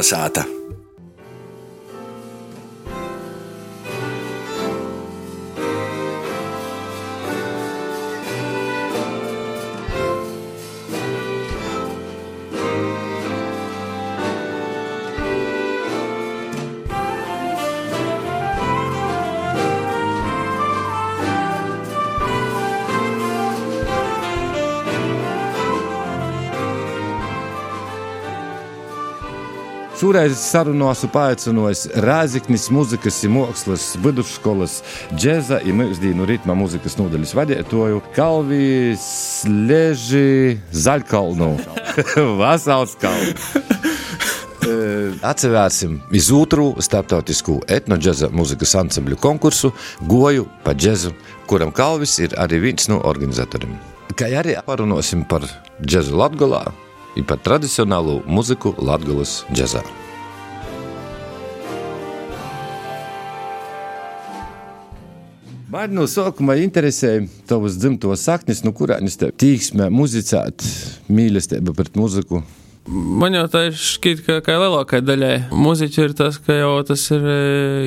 Kalnasāta. Šoreiz sarunās paaicinājusi Rāziknis muzikas un mākslas vidusskolas džēza un mūsdienu ritma muzikas nodaļas vadītāju Kalvijas Leži Zaļkalnu. Vasals Kalnu! Atcerēsim iz otru starptautisku etnoģeza muzikas ansambļu konkursu Goju pa džezu, kuram Kalvis ir arī viens no organizatoriem. Kā arī parunāsim par džezu Latgolā, ir par tradicionālu muziku Latvijas džēzā. Man no sākuma interesēja tavas dzimtos saknes, no kurienes te tīksmē muzicēt, mīlestība pret muziku. Man jau tā šķiet, ka kā lielākajai daļai muziķi ir tas, ka jau tas ir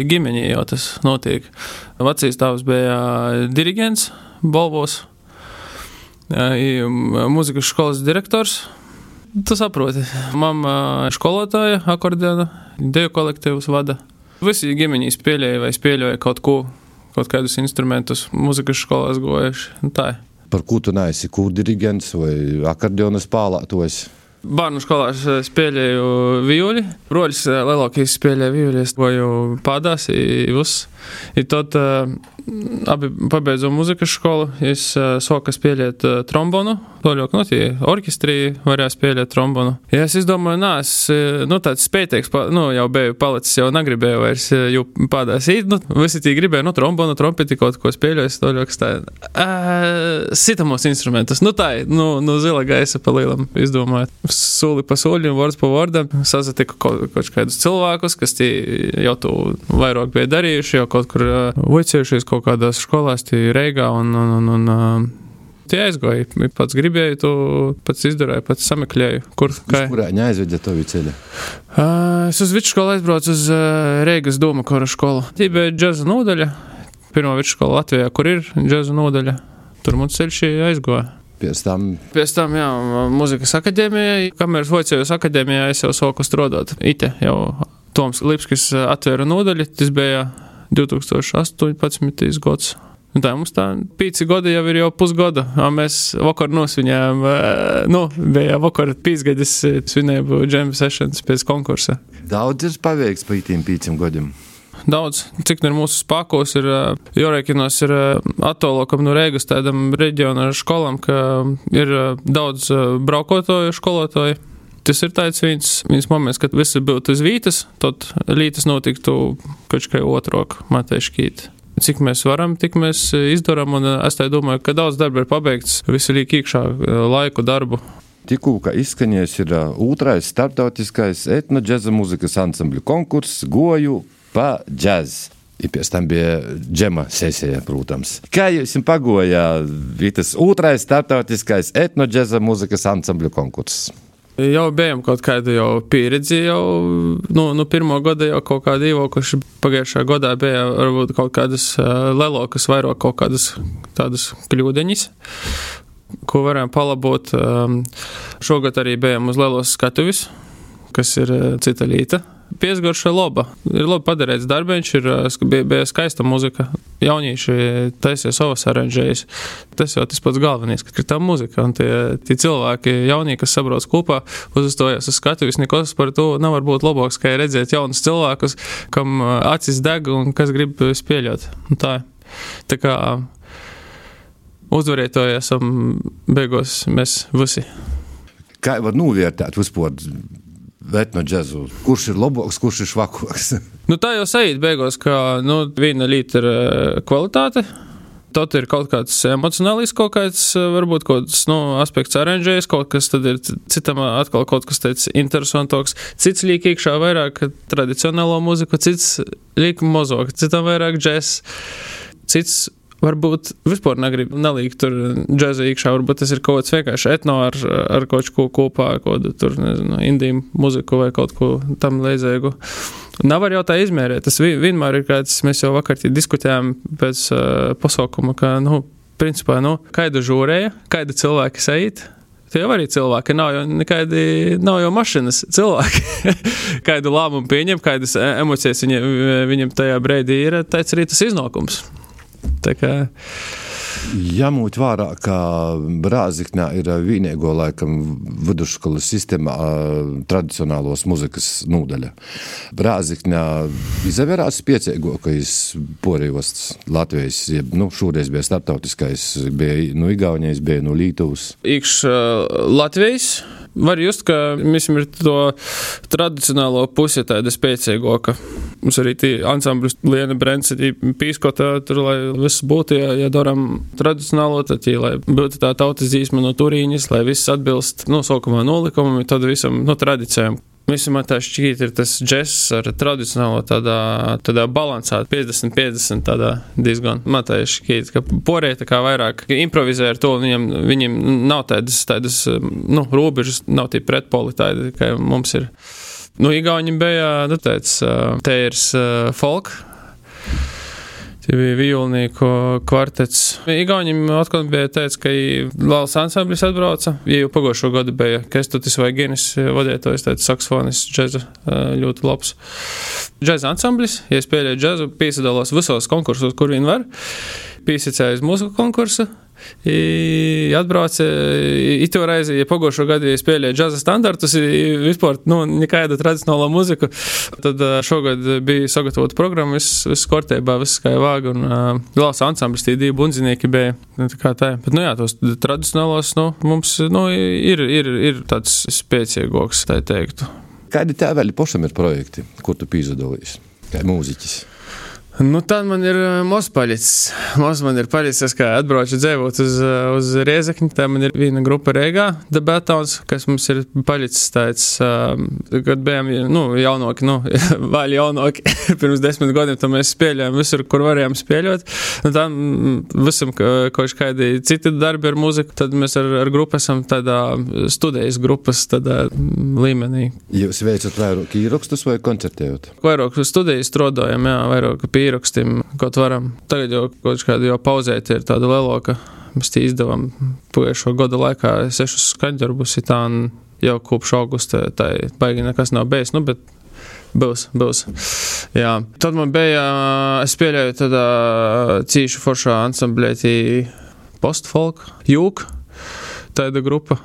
ģimeņi, jau tas notiek. Vecīs tēvs bija diriģents Bolvos, mūzikas skolas direktors. Tu saproti, mamma skolotāja, akordeona, deju kolektīvus vada. Visi ģimeņi spēlēja vai spēlēja kaut ko, kaut kādus instrumentus, mūzikas skolās gojuši. Tā ir. Par ko tu neesi kūrdirigents vai akordeona spēlētājs? Bērnu skolā es spēlēju violi. Roļus lielākais spēlēja violi, es goju pādās, uz. I tad uh, abi pabeidzām muzikas skolu. Es uh, sāku spēlēt uh, trombonu. Toļok, nu, tie orķestrī varēja spēlēt trombonu. Ja es izdomāju, nā, es, nu, tāds spētīgs, nu, jau biju palicis, jau negribēju vairs, jau pādās īt, nu, visi tie gribēja, nu, trombonu, trompeti kaut ko spēlēju, toļok, tā, uh, sitamos instrumentus, nu, tā, nu, nu, zila gaisa pa lielam izdomāju. Soli pa soļiem, vārds pa vārdam, sazatiku kaut, kaut kādus cilvēkus, kas tie jau to vairāk bija darījuši, jau kaut kur uh, vicējušies kaut kādās skolās, tie Reigā un, un, un, un Tie aizgāja. Pats gribēju, to pats izdarīju, pats sameklēju. Kur kā? Kurā neaizvedja to ceļu? Uh, es uz vidusskolu aizbraucu uz uh, Reigas Doma kora skolu. Tie bija džeza nodaļa. Pirmā vidusskola Latvijā, kur ir džeza nodaļa. Tur mums ceļš aizgāja. Pēc tam, Pēc tam jā, muzikas akadēmijā, kameras vocējos akadēmijā, es jau sāku strādāt. Ite jau Toms Lipskis atvēra nodaļu, tas bija 2018. gads. Un tā mums tā pīci gadi jau ir jau pusgada. Mēs vakar nosvinējām, nu, bija vakar pīcgadis svinēju džembu sessions pēc konkursa. Daudz ir paveikts pa ītiem pīcim gadiem. Daudz, cik nu ir mūsu spēkos, ir Jorēkinos, ir attālokam no Rīgas tādam reģiona skolam, ka ir daudz braukotoju skolotāju. Tas ir tāds viens, viens moments, kad visi būtu uz vītas, tad lītas notiktu kaut kā otrāk, matēškīt. Cik mēs varam, tik mēs izdarām, un es tā domāju, ka daudz darba ir pabeigts, visi liek iekšā laiku darbu. Tikko izskanējis ir otrais starptautiskais etnoģeza muzikas ansambļu konkurss Goju pa džēzu. I pēc tam bija džema sesija, protams. Kā jums pagoja tas otrais starptautiskais etnoģeza muzikas ansambļu konkurss? Jau bijām kaut kādu jau pieredzi, jau nu, nu pirmo gada jau kaut kādu īvokuši. Pagājušā gadā bija varbūt kaut kādas uh, lelokas, vairāk kaut kādas tādas kļūdeņas, ko varējām palabot. Um, šogad arī bijām uz lelos skatuvis, kas ir uh, cita līta. Piesgarša laba. Ir labi padarīts darbiņš, ir bija, bija skaista muzika. Jaunieši taisīja savas aranžējas. Tas jau tas pats galvenais, ka ir tā muzika. Un tie, tie cilvēki, jaunie, kas sabrauc kopā, uzstājas uz skatuves, nekas par to nav varbūt labāks, kā redzēt jaunus cilvēkus, kam acis deg un kas grib spēļot. Un tā, tā kā uzvarētāji esam beigās mēs visi. Kā var novērtēt vispār? Etno džēzu. Kurš ir labāks, kurš ir švakāks? nu, tā jau sajūt beigās, ka nu, viena līnija ir kvalitāte. Tad ir kaut kāds emocionāls, kaut kāds, varbūt kaut kāds nu, aspekts aranžējas, kaut kas tad ir citam atkal kaut kas tāds interesantāks. Cits liek iekšā vairāk tradicionālo mūziku, cits liek mozog, citam vairāk džēs, cits varbūt vispār negribu nelikt tur džēza iekšā, varbūt tas ir kaut kāds vienkārši etno ar, ar kaut ko kopā, kaut tur, nezinu, indiju muziku vai kaut ko tam līdzīgu. Nav jau tā izmērīt. Tas vienmēr ir kāds, mēs jau vakar diskutējām pēc uh, pasaukuma, ka, nu, principā, nu, kāda žūrēja, kāda cilvēki sajūt. Tie jau arī cilvēki, nav jau nekādi, nav jau mašīnas cilvēki. kādu lēmumu pieņem, kādas e, emocijas viņa, viņam tajā brīdī ir, tāds arī tas iznākums. Tā kā Jāmūt vērā, ka Brāziknē ir vienīgo laikam vidusskolas sistēmā tradicionālos muzikas nodaļa. Brāziknē izavērās pieciegākais porējos Latvijas, nu, šoreiz bija starptautiskais, bija no Igaunijas, bija no Lītuvas. Ikš Latvijas var just, ka mēs ir to tradicionālo pusi tāda spēcīgāka. Mums arī tie ansambļus Liena Brents ir pīskota tur, lai viss būtu, ja, ja daram tradicionālo, tad, ja, lai būtu tā tautas dzīsma no turīņas, lai viss atbilst nosaukumā nolikumam, tad visam no tradīcijām. Visam tā šķiet, ir tas džeks ar tradicionālo tādā, tādā balansā, 50-50 tādā diezgan. Man tā šķiet, ka porē tā kā vairāk improvizē ar to, viņam, viņam nav tādas, tādas, nu, robežas, nav tie pretpoli tādi, kā mums ir. Nu, Igauni bija, nu, tāds, te ir folk Tie bija violnieku kvartets. Igauniem atkal bija teicis, ka Lāls ansamblis atbrauca. Ja jau pagājušo gadu bija Kestutis vai Genis vadītājs, tāds saksofonis, džeza ļoti labs. Džeza ansamblis, ja spēlēja džezu, piesadalās visos konkursos, kur vien var. Piesacēja uz mūziku konkursu. I atbrauca itu reizi, ja pagājušo gadu ja spēlēja džaza standartus, vispār nu, nekādu tradicionālo muziku. Tad šogad bija sagatavota programma, viss, viss kārtībā, viss kā vāga un uh, glāzes ansamblis, tie divi bundzinieki bija. Nu, tā tā. Bet, nu jā, tos tradicionālos, nu, mums, nu, ir, ir, ir tāds spēcīgāks, tā teiktu. Kādi tēvēļi pašam ir projekti, kur tu pīzadalīs, kā mūziķis? Nu, tad man ir eh, maz palicis. Maz man ir palicis, kā atbraucu dzīvot uz, eh, uz Riezekni. Tā man ir viena grupa Rīgā, Debatons, kas mums ir palicis tāds, eh, kad bijām, nu, jaunāki, nu, vēl jaunāki, pirms desmit gadiem, tad mēs spēlējām visur, kur varējām spēlēt. Nu, tad visam kaut kādi citi darbi ar muziku, tad mēs ar, ar grupu esam tādā studijas grupas tādā līmenī. Jūs veicat vairāk īrakstus vai koncertējot? Vairāk studijas strādājam, jā, vairāk pie īrakstiem, kaut varam. Tagad jau kaut kāda jau pauzēt ir tāda lielāka. Mēs tie izdevām pagājušo gadu laikā sešus skaņdarbus, tā jau kopš augusta tā baigi nekas nav bijis, nu, bet būs, būs. Jā. Tad man bija, es pieļauju tādā cīšu foršā ansamblētī postfolk, jūk, tāda grupa.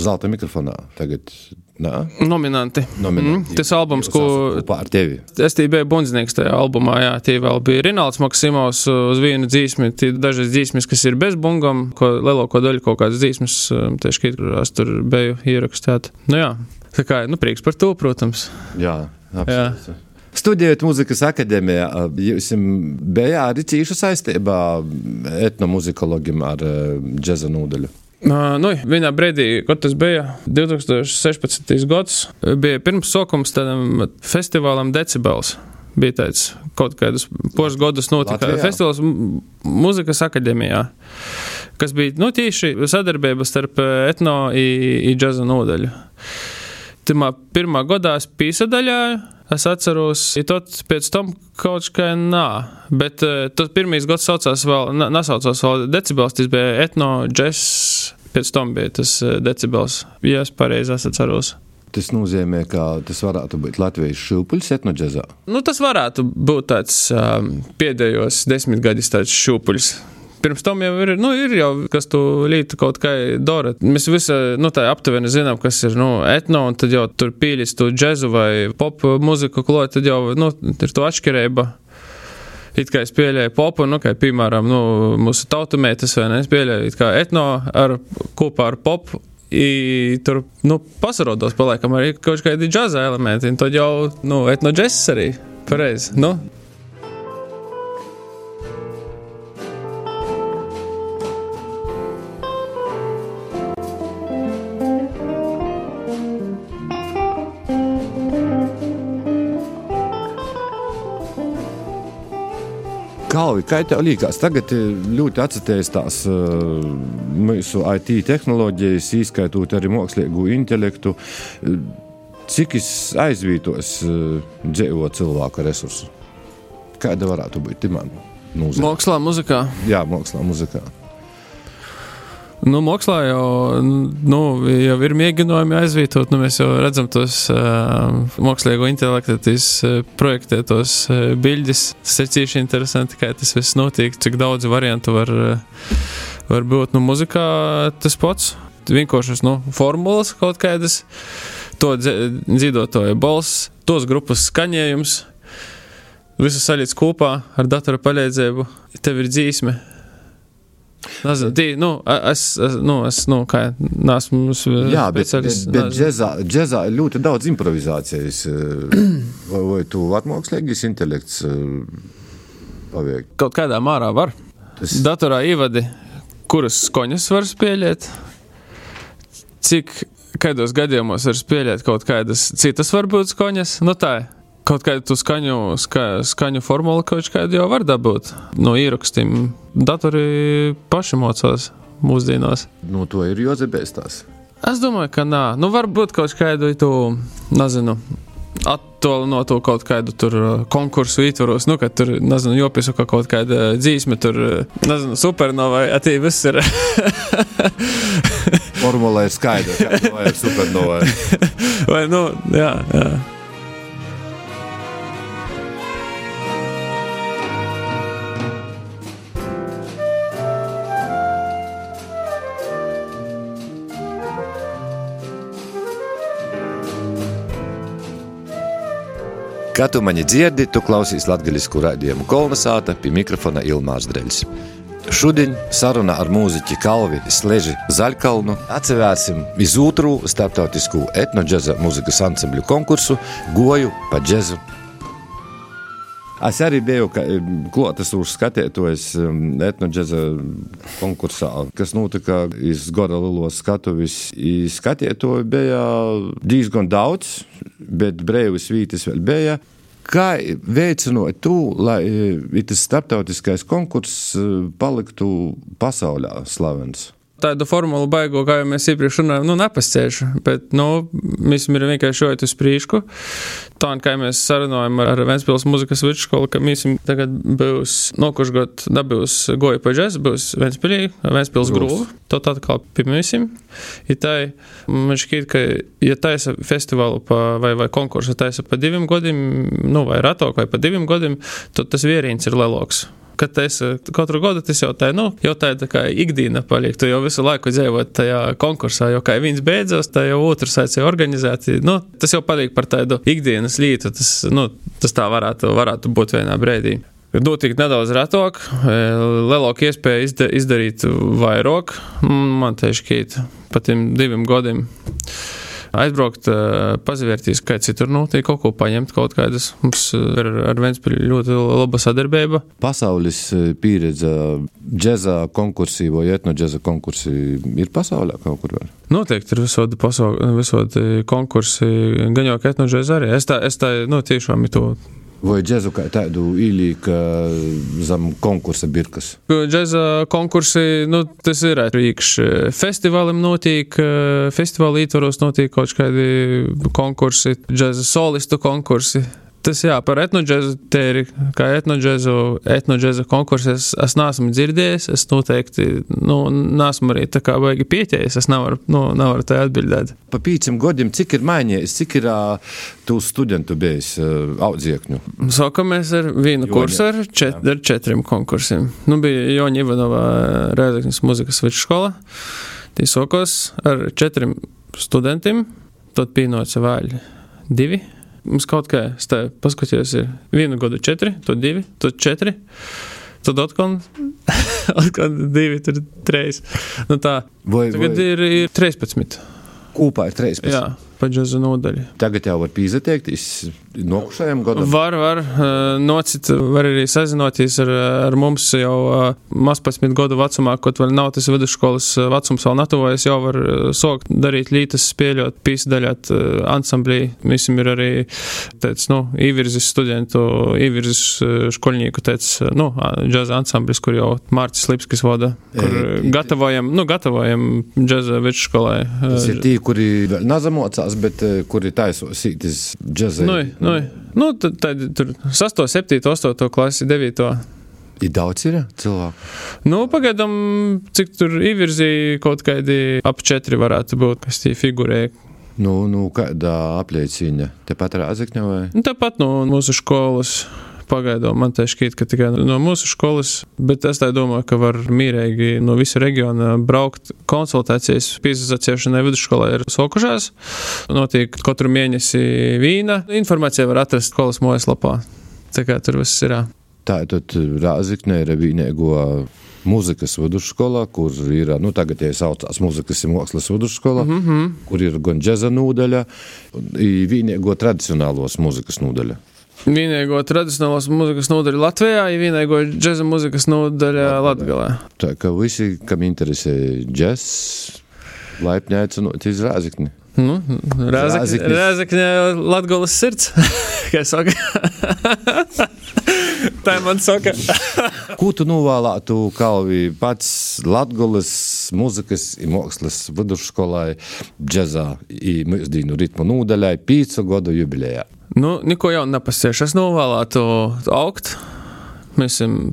Zelta mikrofonā tagad Nā. Nominanti. Nominanti. Mm, tas albums, ko. Ar tevi. Es tie biju bundznieks tajā albumā, jā, tie vēl bija Rinalds Maksimovs uz vienu dzīsmi, tie dažas dzīsmes, kas ir bez bungam, ko lielāko daļu kaut kādas dzīsmes, um, tieši, es tur biju ierakstēt. Nu jā, tā kā, nu prieks par to, protams. Jā, absolūti. Jā. Studējot muzikas akadēmijā, jūs bijāt arī cīši saistībā etnomuzikologiem ar džeza nūdeļu. Nu, vienā brīdī, kad tas bija 2016. gads, bija pirms sākums tādam festivālam Decibels. Bija tāds kaut kādus pošus gadus notika Latvijā. festivāls Mūzikas akadēmijā, kas bija nu, tieši sadarbība starp etno un džaza nodaļu. Timā pirmā gadā es pīsadaļāju, Es atceros, ja tot pēc tam kaut kā nā, bet uh, tas pirmīs gads saucās vēl, nesaucās vēl decibels, tas bija etno, džess, pēc tam bija tas uh, decibels, ja es pareizi atceros. Tas nozīmē, ka tas varētu būt Latvijas šūpuļs etnoģezā. Nu, tas varētu būt tāds um, pēdējos desmit gadus tāds šūpuļs. Pirms tam jau ir, nu, ir jau, kas tu līdzi kaut kā dara. Mēs visi, nu, tā aptuveni zinām, kas ir, nu, etno, un tad jau tur pīlis tu džezu vai pop muziku klāt, tad jau, nu, ir to atšķirība. It kā es pieļauju popu, nu, kā piemēram, nu, mūsu tautumētas, vai ne, es pieļauju, it kā etno ar, kopā ar popu, I tur nu, pasarodos, paliekam arī kaut kādi džāza elementi. Tad jau nu, etno džeks arī pareizi. Nu, Kalvi, kā tev liekas, tagad ļoti attīstās uh, mūsu IT tehnoloģijas, izskaitot arī mākslīgo intelektu. Cik es aizvītos dzīvo cilvēku resursu? Kāda varētu būt imanta? Mākslā, muzikā. Jā, mākslā, muzikā. Nu, mākslā jau, nu, jau ir mēģinājumi aizvietot. Nu, mēs jau redzam tos uh, mākslīgo intelektu, tīs uh, projektētos uh, bildes. Tas ir cīši interesanti, kā tas viss notiek, cik daudz variantu var, uh, var būt. Nu, muzikā tas pats. Vienkāršas nu, formulas kaut kādas, to dzīvotāju balss, tos grupas skaņējums, visu salīdz kopā ar datora palīdzību. Tev ir dzīsme Nezinu, tī, nu, es, es, nu, es, nu, kā, nesmu Jā, bet, bet, bet džezā, džezā ir ļoti daudz improvizācijas. vai, vai tu atmākslīgais intelekts paveikt? Kaut kādā mārā var. Tas... Datorā ievadi, kuras skoņas var spēlēt, cik kādos gadījumos var spēlēt kaut kādas citas varbūt skoņas, nu tā ir kaut kādu skaņu, ska, skaņu formulu kaut kādu jau var dabūt no ierakstiem. Datori paši mocās mūsdienās. Nu, to ir jozebēs tās. Es domāju, ka nā. Nu, varbūt kaut kādu to, nezinu, attālinot to kaut kādu tur uh, konkursu ietvaros, nu, kad tur, nezinu, jopisuka kaut kāda dzīsme, tur, uh, nezinu, supernovai, atī viss ir. Formula ir skaidra, vai ir supernovai. vai, nu, jā, jā. Kā tu mani dzirdi, tu klausies latgaļisku raidījumu Kolnesāta pie mikrofona Ilmārs Dreļs. Šodien saruna ar mūziķi Kalvi Sleži Zaļkalnu atsevērsim iz otru starptautisku etnoģeza muzikas ansambļu konkursu Goju pa džezu Es arī biju klātesošs skatītājs etnoģeza konkursā, kas notika iz Gora Lilos skatuvis. Skatītāju bija diezgan daudz, bet brīvas vietas vēl bija. Kā veicinot to, lai tas starptautiskais konkurss paliktu pasaulē slavens? Tādu formulu baigo, kā jau mēs iepriekš runājām, nu, nepasciešu. Bet, nu, mēs ir vienkārši šojot uz priekšu. Tā, kā mēs sarunājam ar Ventspils muzikas vidusskolu, ka mēs tagad būs nokuši gadu dabūs goja pa džez, būs Ventspilī, Ventspils grūva. To tā kā pirmīsim. Ja tā, man šķiet, ka, ja taisa festivālu pa, vai, vai konkursu taisa pa diviem gadiem, nu, vai ratok vai pa diviem gadiem, tad tas vierīns ir leloks kad es katru gadu tas jau tā, nu, jau tā, tā kā ikdiena paliek. Tu jau visu laiku dzīvot tajā konkursā, jo kā viens beidzas, tā jau otrs aicināja organizēt. Nu, tas jau paliek par tādu ikdienas lietu. Tas, nu, tas tā varētu, varētu būt vienā brīdī. Notiek nedaudz retāk, e, lielāka iespēja izdarīt vairāk. Man tieši kīt pa tiem diviem gadiem aizbraukt, pazvērties, kā citur notiek, kaut ko paņemt, kaut kādas. Mums ir ar Ventspili ļoti laba sadarbība. Pasaules pieredze džēza konkursī vai etnoģēza konkursī ir pasaulē kaut kur vēl? Noteikti ir visādi, pasauli, visādi konkursi, gan jau ka etnoģēza arī. Es tā, es tā, nu, tiešām to Vai džēzu kā tādu ielīka zem konkursa birkas? Džēza konkursi, nu, tas ir rīkš. Festivālim notiek, festivāla ietvaros notiek kaut kādi konkursi, džēza solistu konkursi. Tas jā, par etnoģēzu tēri, kā etnoģēzu, etnoģēzu konkursu es, es neesmu dzirdējis, es noteikti, nu, neesmu arī tā kā baigi pieķējis, es nevaru, nu, nevaru tā atbildēt. Pa pīcim godiem, cik ir mainījies, cik ir uh, tu studentu bijis uh, audziekņu? Sākamies ar vienu Joņa. kursu ar, čet, ar četriem konkursiem. Nu, bija Joņa Ivanova Rēzaknis muzikas vidusskola. Tī sākos ar četriem studentiem, tad pīnoca vaļi divi Mums kaut kā stāv, paskatījos, ir vienu gadu četri, tad divi, tad četri. Tad atkal, atkal divi, tur trīs. Nu tā, vai, tagad vai... ir, ir 13. Kopā ir 13. Jā. Pa džaza nodaļu. Tagad jau var pīzatēkties nokušajam gadam. Var, var, nocit, var arī sazinoties ar, ar mums jau maz 15 gadu vecumā, kaut vēl nav tas vidusskolas vecums vēl natuvojas, jau var sokt darīt lītas, spēļot, pīsdaļāt ansamblī. Visam ir arī, teic, nu, īvirzis studentu, īvirzis školnieku, teic, nu, džaza ansamblis, kur jau Mārcis Lipskis vada, kur e, gatavojam, nu, gatavojam džaza vidusskolai. Tas ir tie, kuri vēl nazamocās, bet kuri taisos ītis džaza. Nu, nu, nu, tad, tad tur 6, 7, 8 klasi, 9. Ir daudz ir cilvēku. Nu, pagaidām, cik tur ievirzīja kaut kādi ap četri varētu būt, kas tie figurēja. Nu, nu kādā apliecīņa? Tepat Rāzakņā vai? Nu, tāpat no mūsu skolas. Pagaidām man te šķiet, ka tikai no mūsu skolas, bet es tā domāju, ka var mierīgi no visa reģiona braukt. Konsultācijas piesaistīšanai vidusskolā ir sokušās. Notiek katru mēnesi vīna. Informācija var atrast skolas mājaslapā. Tā kā tur viss ir. Tātad Rāzakņā ir vienīgo mūzikas vidusskolā, kur ir, nu, tagad jau saucās mūzikas un mākslas vidusskola, mm -hmm. kur ir gan džeza nodaļa, gan vienīgo tradicionālos mūzikas nodaļa. Vienīgo tradicionālās mūzikas nodaļa Latvijā, ir vienīgo džēza mūzikas nodaļa Latvijā. Tā kā visi, kam interesē džēzs, laipni aicinot iz Rāzikni. Nu, Rāzakņa Latgolas sirds, kā saka. Tā ir man saka. Ko tu novēlētu Kalvi pats Latgolas mūzikas un mākslas vidusskolai džezā un mūsdīnu ritmu nodaļai pīcu gadu jubilejā? Nu, neko jaunu nepasiešu. Es novēlētu augt. Mēs esam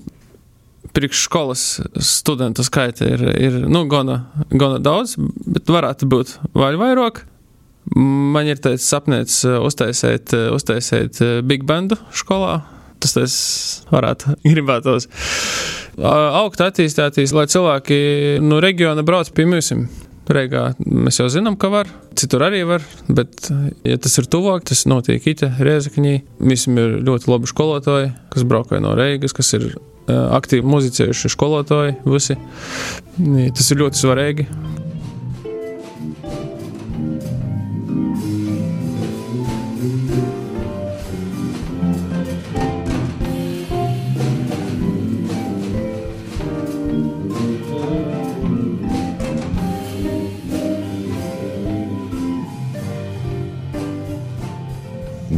priekšskolas studentu skaita ir, ir nu, gana, gana daudz, bet varētu būt vēl vairāk. Man ir tāds sapnis uztaisīt, uztaisīt big bandu skolā. Tas tas varētu gribētos. Augt, attīstīties, lai cilvēki no reģiona brauc pie mums. Reigā mēs jau zinām, ka var, citur arī var, bet, ja tas ir tuvāk, tas notiek Ita, Riezakņī. Visiem ir ļoti labi skolotāji, kas braukāja no Reigas, kas ir aktīvi muzicējuši skolotāji visi. Tas ir ļoti svarīgi.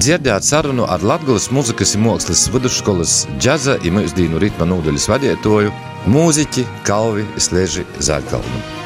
Dzirdēt sarunu ar Latvijas mūzikas un mākslas vidusskolas džaza un mūsdienu ritma nodaļas vadītāju mūziķi Kalvi Sleži Zāļkalnu.